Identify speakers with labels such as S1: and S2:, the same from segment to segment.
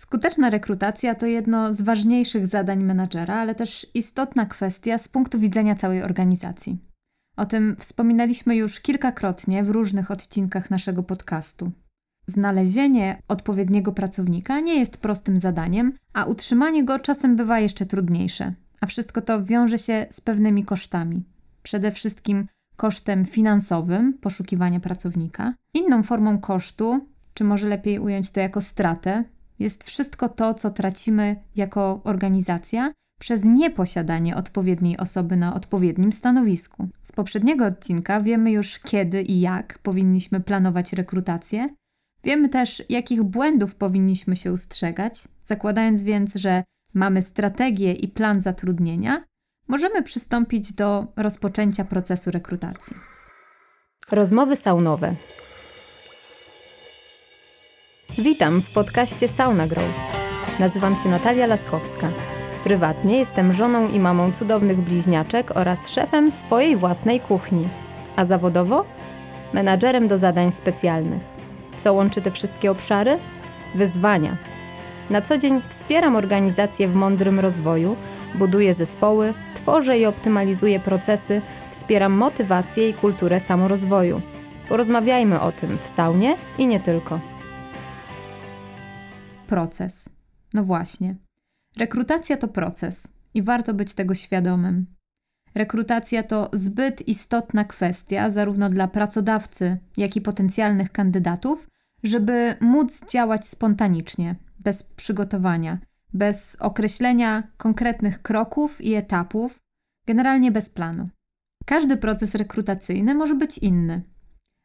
S1: Skuteczna rekrutacja to jedno z ważniejszych zadań menadżera, ale też istotna kwestia z punktu widzenia całej organizacji. O tym wspominaliśmy już kilkakrotnie w różnych odcinkach naszego podcastu. Znalezienie odpowiedniego pracownika nie jest prostym zadaniem, a utrzymanie go czasem bywa jeszcze trudniejsze. A wszystko to wiąże się z pewnymi kosztami. Przede wszystkim kosztem finansowym poszukiwania pracownika. Inną formą kosztu, czy może lepiej ująć to jako stratę, jest wszystko to, co tracimy jako organizacja przez nieposiadanie odpowiedniej osoby na odpowiednim stanowisku. Z poprzedniego odcinka wiemy już kiedy i jak powinniśmy planować rekrutację. Wiemy też, jakich błędów powinniśmy się ustrzegać, zakładając więc, że mamy strategię i plan zatrudnienia, możemy przystąpić do rozpoczęcia procesu rekrutacji.
S2: Rozmowy saunowe. Witam w podcaście Sauna Grow. Nazywam się Natalia Laskowska. Prywatnie jestem żoną i mamą cudownych bliźniaczek oraz szefem swojej własnej kuchni. A zawodowo? Menadżerem do zadań specjalnych. Co łączy te wszystkie obszary? Wyzwania. Na co dzień wspieram organizacje w mądrym rozwoju, buduję zespoły, tworzę i optymalizuję procesy, wspieram motywację i kulturę samorozwoju. Porozmawiajmy o tym w saunie i nie tylko.
S1: Proces. No właśnie. Rekrutacja to proces i warto być tego świadomym. Rekrutacja to zbyt istotna kwestia, zarówno dla pracodawcy, jak i potencjalnych kandydatów, żeby móc działać spontanicznie, bez przygotowania, bez określenia konkretnych kroków i etapów, generalnie bez planu. Każdy proces rekrutacyjny może być inny.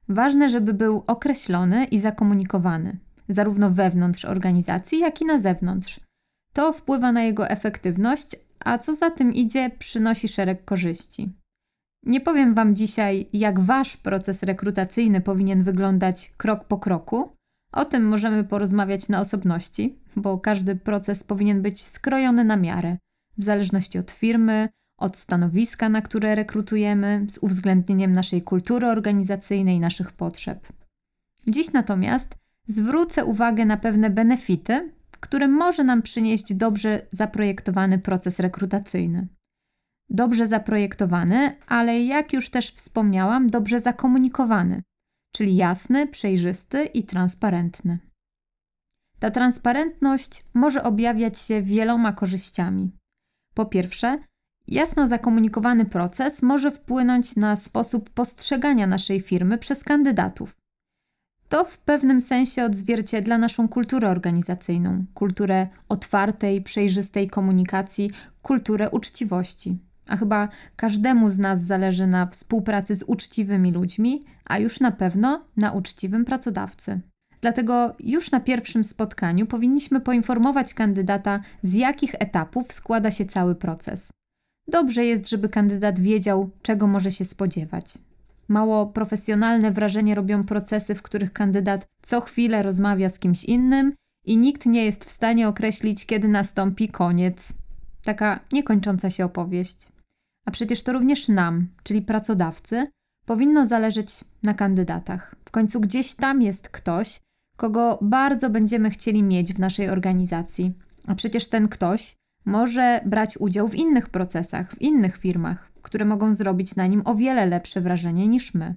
S1: Ważne, żeby był określony i zakomunikowany, zarówno wewnątrz organizacji, jak i na zewnątrz. To wpływa na jego efektywność, a co za tym idzie, przynosi szereg korzyści. Nie powiem Wam dzisiaj, jak Wasz proces rekrutacyjny powinien wyglądać krok po kroku. O tym możemy porozmawiać na osobności, bo każdy proces powinien być skrojony na miarę, w zależności od firmy, od stanowiska, na które rekrutujemy, z uwzględnieniem naszej kultury organizacyjnej, naszych potrzeb. Dziś natomiast zwrócę uwagę na pewne benefity, które może nam przynieść dobrze zaprojektowany proces rekrutacyjny. Dobrze zaprojektowany, ale jak już też wspomniałam, dobrze zakomunikowany, czyli jasny, przejrzysty i transparentny. Ta transparentność może objawiać się wieloma korzyściami. Po pierwsze, jasno zakomunikowany proces może wpłynąć na sposób postrzegania naszej firmy przez kandydatów. To w pewnym sensie odzwierciedla naszą kulturę organizacyjną, kulturę otwartej, przejrzystej komunikacji, kulturę uczciwości. A chyba każdemu z nas zależy na współpracy z uczciwymi ludźmi, a już na pewno na uczciwym pracodawcy. Dlatego już na pierwszym spotkaniu powinniśmy poinformować kandydata, z jakich etapów składa się cały proces. Dobrze jest, żeby kandydat wiedział, czego może się spodziewać. Mało profesjonalne wrażenie robią procesy, w których kandydat co chwilę rozmawia z kimś innym i nikt nie jest w stanie określić, kiedy nastąpi koniec. Taka niekończąca się opowieść. A przecież to również nam, czyli pracodawcy, powinno zależeć na kandydatach. W końcu gdzieś tam jest ktoś, kogo bardzo będziemy chcieli mieć w naszej organizacji. A przecież ten ktoś może brać udział w innych procesach, w innych firmach, które mogą zrobić na nim o wiele lepsze wrażenie niż my.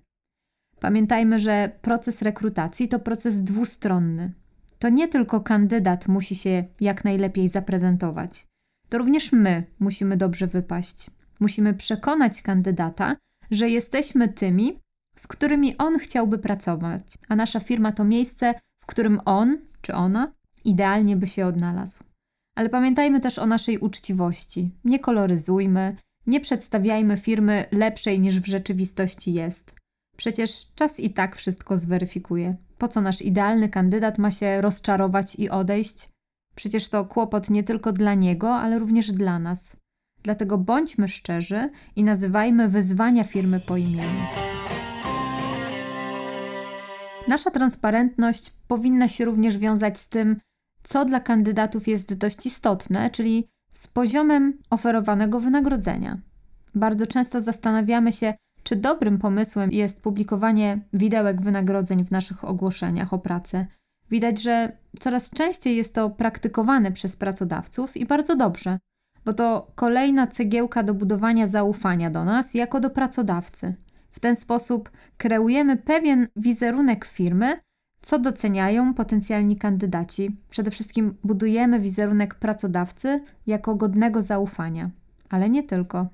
S1: Pamiętajmy, że proces rekrutacji to proces dwustronny. To nie tylko kandydat musi się jak najlepiej zaprezentować, to również my musimy dobrze wypaść. Musimy przekonać kandydata, że jesteśmy tymi, z którymi on chciałby pracować, a nasza firma to miejsce, w którym on czy ona idealnie by się odnalazł. Ale pamiętajmy też o naszej uczciwości. Nie koloryzujmy, nie przedstawiajmy firmy lepszej niż w rzeczywistości jest. Przecież czas i tak wszystko zweryfikuje. Po co nasz idealny kandydat ma się rozczarować i odejść? Przecież to kłopot nie tylko dla niego, ale również dla nas. Dlatego bądźmy szczerzy i nazywajmy wyzwania firmy po imieniu. Nasza transparentność powinna się również wiązać z tym, co dla kandydatów jest dość istotne, czyli z poziomem oferowanego wynagrodzenia. Bardzo często zastanawiamy się, czy dobrym pomysłem jest publikowanie widełek wynagrodzeń w naszych ogłoszeniach o pracę. Widać, że coraz częściej jest to praktykowane przez pracodawców i bardzo dobrze, bo to kolejna cegiełka do budowania zaufania do nas jako do pracodawcy. W ten sposób kreujemy pewien wizerunek firmy, co doceniają potencjalni kandydaci. Przede wszystkim budujemy wizerunek pracodawcy jako godnego zaufania, ale nie tylko.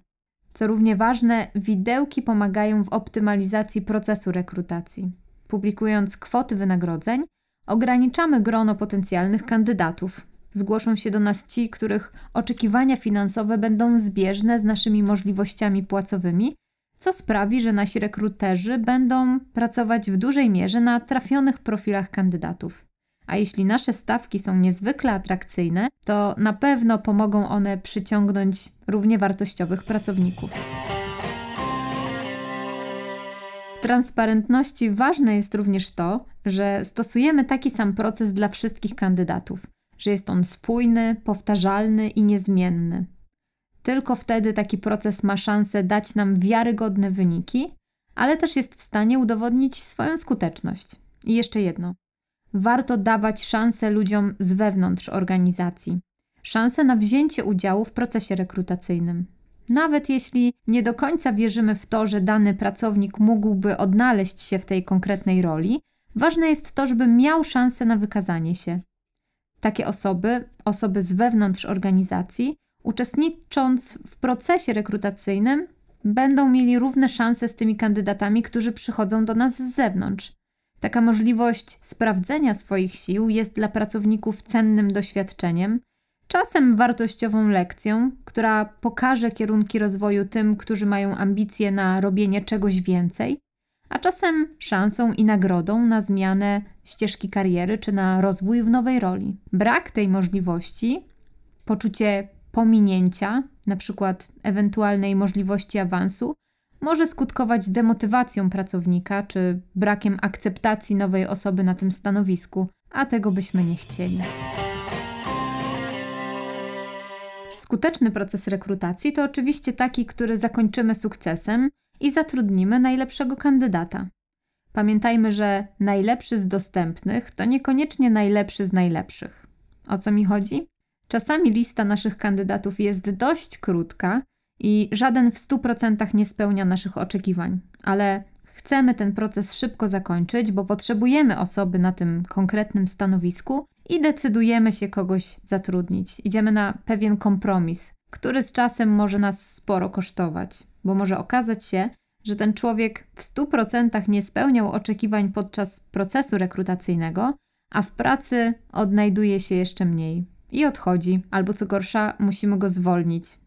S1: Co równie ważne, widełki pomagają w optymalizacji procesu rekrutacji. Publikując kwoty wynagrodzeń, ograniczamy grono potencjalnych kandydatów. Zgłoszą się do nas ci, których oczekiwania finansowe będą zbieżne z naszymi możliwościami płacowymi, co sprawi, że nasi rekruterzy będą pracować w dużej mierze na trafionych profilach kandydatów. A jeśli nasze stawki są niezwykle atrakcyjne, to na pewno pomogą one przyciągnąć równie wartościowych pracowników. W transparentności ważne jest również to, że stosujemy taki sam proces dla wszystkich kandydatów, że jest on spójny, powtarzalny i niezmienny. Tylko wtedy taki proces ma szansę dać nam wiarygodne wyniki, ale też jest w stanie udowodnić swoją skuteczność. I jeszcze jedno warto dawać szansę ludziom z wewnątrz organizacji, szansę na wzięcie udziału w procesie rekrutacyjnym. Nawet jeśli nie do końca wierzymy w to, że dany pracownik mógłby odnaleźć się w tej konkretnej roli, ważne jest to, żeby miał szansę na wykazanie się. Takie osoby, osoby z wewnątrz organizacji, uczestnicząc w procesie rekrutacyjnym, będą mieli równe szanse z tymi kandydatami, którzy przychodzą do nas z zewnątrz. Taka możliwość sprawdzenia swoich sił jest dla pracowników cennym doświadczeniem, czasem wartościową lekcją, która pokaże kierunki rozwoju tym, którzy mają ambicje na robienie czegoś więcej, a czasem szansą i nagrodą na zmianę ścieżki kariery czy na rozwój w nowej roli. Brak tej możliwości, poczucie pominięcia, na przykład ewentualnej możliwości awansu, może skutkować demotywacją pracownika czy brakiem akceptacji nowej osoby na tym stanowisku, a tego byśmy nie chcieli. Skuteczny proces rekrutacji to oczywiście taki, który zakończymy sukcesem i zatrudnimy najlepszego kandydata. Pamiętajmy, że najlepszy z dostępnych to niekoniecznie najlepszy z najlepszych. O co mi chodzi? Czasami lista naszych kandydatów jest dość krótka i żaden w 100% nie spełnia naszych oczekiwań, ale chcemy ten proces szybko zakończyć, bo potrzebujemy osoby na tym konkretnym stanowisku i decydujemy się kogoś zatrudnić. Idziemy na pewien kompromis, który z czasem może nas sporo kosztować, bo może okazać się, że ten człowiek w 100% nie spełniał oczekiwań podczas procesu rekrutacyjnego, a w pracy odnajduje się jeszcze mniej i odchodzi, albo co gorsza, musimy go zwolnić,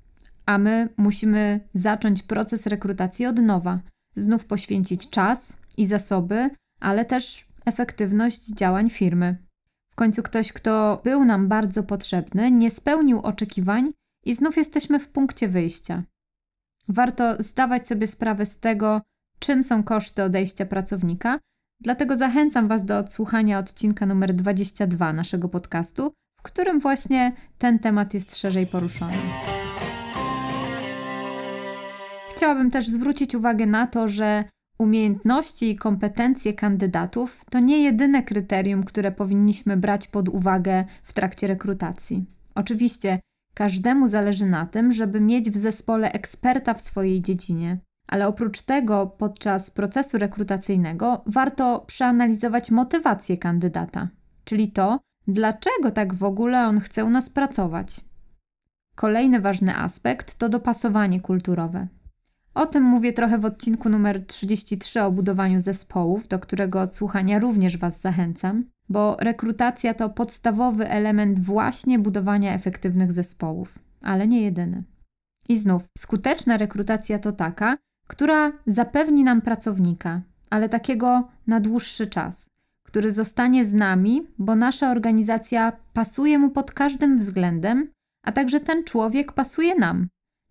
S1: a my musimy zacząć proces rekrutacji od nowa, znów poświęcić czas i zasoby, ale też efektywność działań firmy. W końcu ktoś, kto był nam bardzo potrzebny, nie spełnił oczekiwań i znów jesteśmy w punkcie wyjścia. Warto zdawać sobie sprawę z tego, czym są koszty odejścia pracownika, dlatego zachęcam Was do odsłuchania odcinka numer 22 naszego podcastu, w którym właśnie ten temat jest szerzej poruszony. Chciałabym też zwrócić uwagę na to, że umiejętności i kompetencje kandydatów to nie jedyne kryterium, które powinniśmy brać pod uwagę w trakcie rekrutacji. Oczywiście każdemu zależy na tym, żeby mieć w zespole eksperta w swojej dziedzinie, ale oprócz tego podczas procesu rekrutacyjnego warto przeanalizować motywację kandydata, czyli to, dlaczego tak w ogóle on chce u nas pracować. Kolejny ważny aspekt to dopasowanie kulturowe. O tym mówię trochę w odcinku numer 33 o budowaniu zespołów, do którego odsłuchania również Was zachęcam, bo rekrutacja to podstawowy element właśnie budowania efektywnych zespołów, ale nie jedyny. I znów, skuteczna rekrutacja to taka, która zapewni nam pracownika, ale takiego na dłuższy czas, który zostanie z nami, bo nasza organizacja pasuje mu pod każdym względem, a także ten człowiek pasuje nam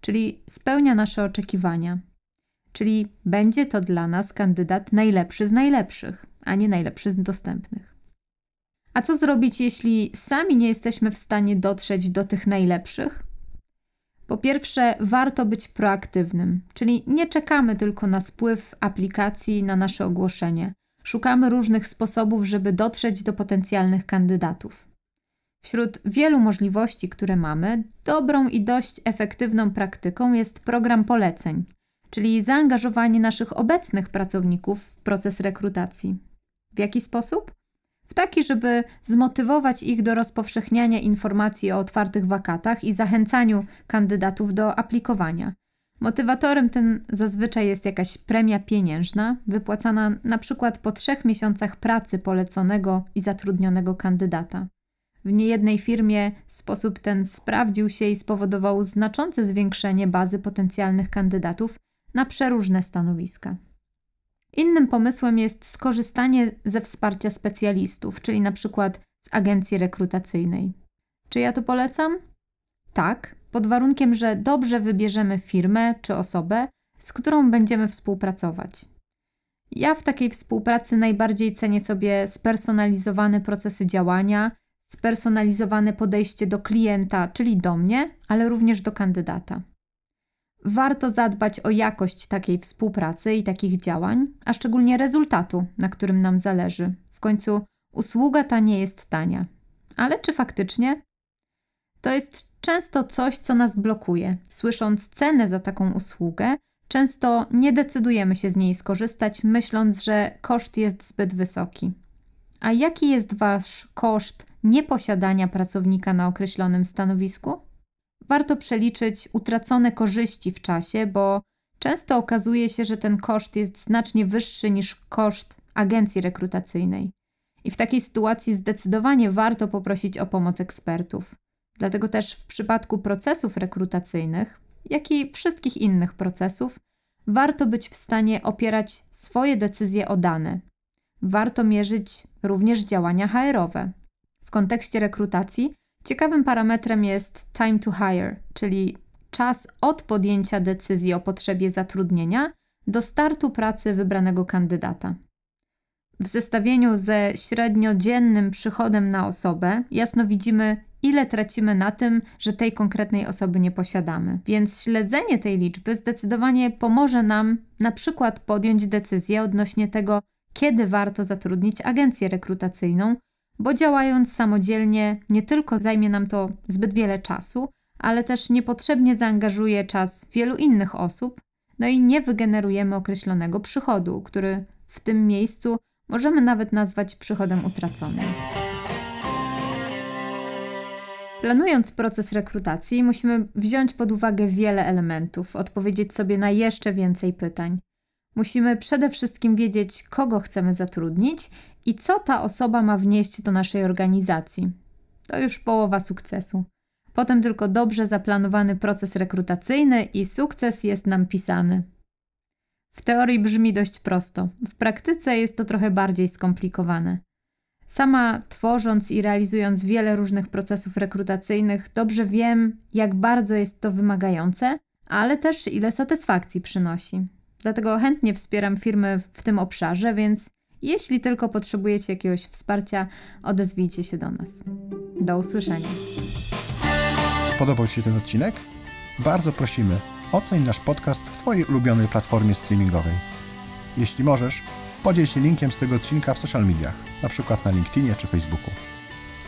S1: czyli spełnia nasze oczekiwania. Czyli będzie to dla nas kandydat najlepszy z najlepszych, a nie najlepszy z dostępnych. A co zrobić, jeśli sami nie jesteśmy w stanie dotrzeć do tych najlepszych? Po pierwsze, warto być proaktywnym, czyli nie czekamy tylko na spływ aplikacji na nasze ogłoszenie. Szukamy różnych sposobów, żeby dotrzeć do potencjalnych kandydatów. Wśród wielu możliwości, które mamy, dobrą i dość efektywną praktyką jest program poleceń, czyli zaangażowanie naszych obecnych pracowników w proces rekrutacji. W jaki sposób? W taki, żeby zmotywować ich do rozpowszechniania informacji o otwartych wakatach i zachęcaniu kandydatów do aplikowania. Motywatorem tym zazwyczaj jest jakaś premia pieniężna, wypłacana na przykład po trzech miesiącach pracy poleconego i zatrudnionego kandydata. W niejednej firmie sposób ten sprawdził się i spowodował znaczące zwiększenie bazy potencjalnych kandydatów na przeróżne stanowiska. Innym pomysłem jest skorzystanie ze wsparcia specjalistów, czyli na przykład z agencji rekrutacyjnej. Czy ja to polecam? Tak, pod warunkiem, że dobrze wybierzemy firmę czy osobę, z którą będziemy współpracować. Ja w takiej współpracy najbardziej cenię sobie spersonalizowane procesy działania, spersonalizowane podejście do klienta, czyli do mnie, ale również do kandydata. Warto zadbać o jakość takiej współpracy i takich działań, a szczególnie rezultatu, na którym nam zależy. W końcu usługa ta nie jest tania. Ale czy faktycznie? To jest często coś, co nas blokuje. Słysząc cenę za taką usługę, często nie decydujemy się z niej skorzystać, myśląc, że koszt jest zbyt wysoki. A jaki jest Wasz koszt nieposiadania pracownika na określonym stanowisku? Warto przeliczyć utracone korzyści w czasie, bo często okazuje się, że ten koszt jest znacznie wyższy niż koszt agencji rekrutacyjnej. I w takiej sytuacji zdecydowanie warto poprosić o pomoc ekspertów. Dlatego też w przypadku procesów rekrutacyjnych, jak i wszystkich innych procesów, warto być w stanie opierać swoje decyzje o dane. Warto mierzyć również działania HR-owe. W kontekście rekrutacji ciekawym parametrem jest time to hire, czyli czas od podjęcia decyzji o potrzebie zatrudnienia do startu pracy wybranego kandydata. W zestawieniu ze średniodziennym przychodem na osobę jasno widzimy, ile tracimy na tym, że tej konkretnej osoby nie posiadamy. Więc śledzenie tej liczby zdecydowanie pomoże nam na przykład podjąć decyzję odnośnie tego, kiedy warto zatrudnić agencję rekrutacyjną, bo działając samodzielnie nie tylko zajmie nam to zbyt wiele czasu, ale też niepotrzebnie zaangażuje czas wielu innych osób, no i nie wygenerujemy określonego przychodu, który w tym miejscu możemy nawet nazwać przychodem utraconym. Planując proces rekrutacji, musimy wziąć pod uwagę wiele elementów, odpowiedzieć sobie na jeszcze więcej pytań. Musimy przede wszystkim wiedzieć, kogo chcemy zatrudnić i co ta osoba ma wnieść do naszej organizacji. To już połowa sukcesu. Potem tylko dobrze zaplanowany proces rekrutacyjny i sukces jest nam pisany. W teorii brzmi dość prosto, w praktyce jest to trochę bardziej skomplikowane. Sama tworząc i realizując wiele różnych procesów rekrutacyjnych, dobrze wiem, jak bardzo jest to wymagające, ale też ile satysfakcji przynosi. Dlatego chętnie wspieram firmy w tym obszarze, więc jeśli tylko potrzebujecie jakiegoś wsparcia, odezwijcie się do nas. Do usłyszenia.
S3: Podobał Ci się ten odcinek? Bardzo prosimy, oceń nasz podcast w Twojej ulubionej platformie streamingowej. Jeśli możesz, podziel się linkiem z tego odcinka w social mediach, np. na LinkedInie czy Facebooku.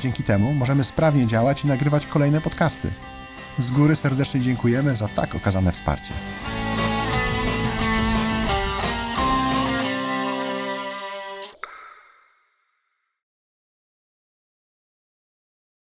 S3: Dzięki temu możemy sprawnie działać i nagrywać kolejne podcasty. Z góry serdecznie dziękujemy za tak okazane wsparcie.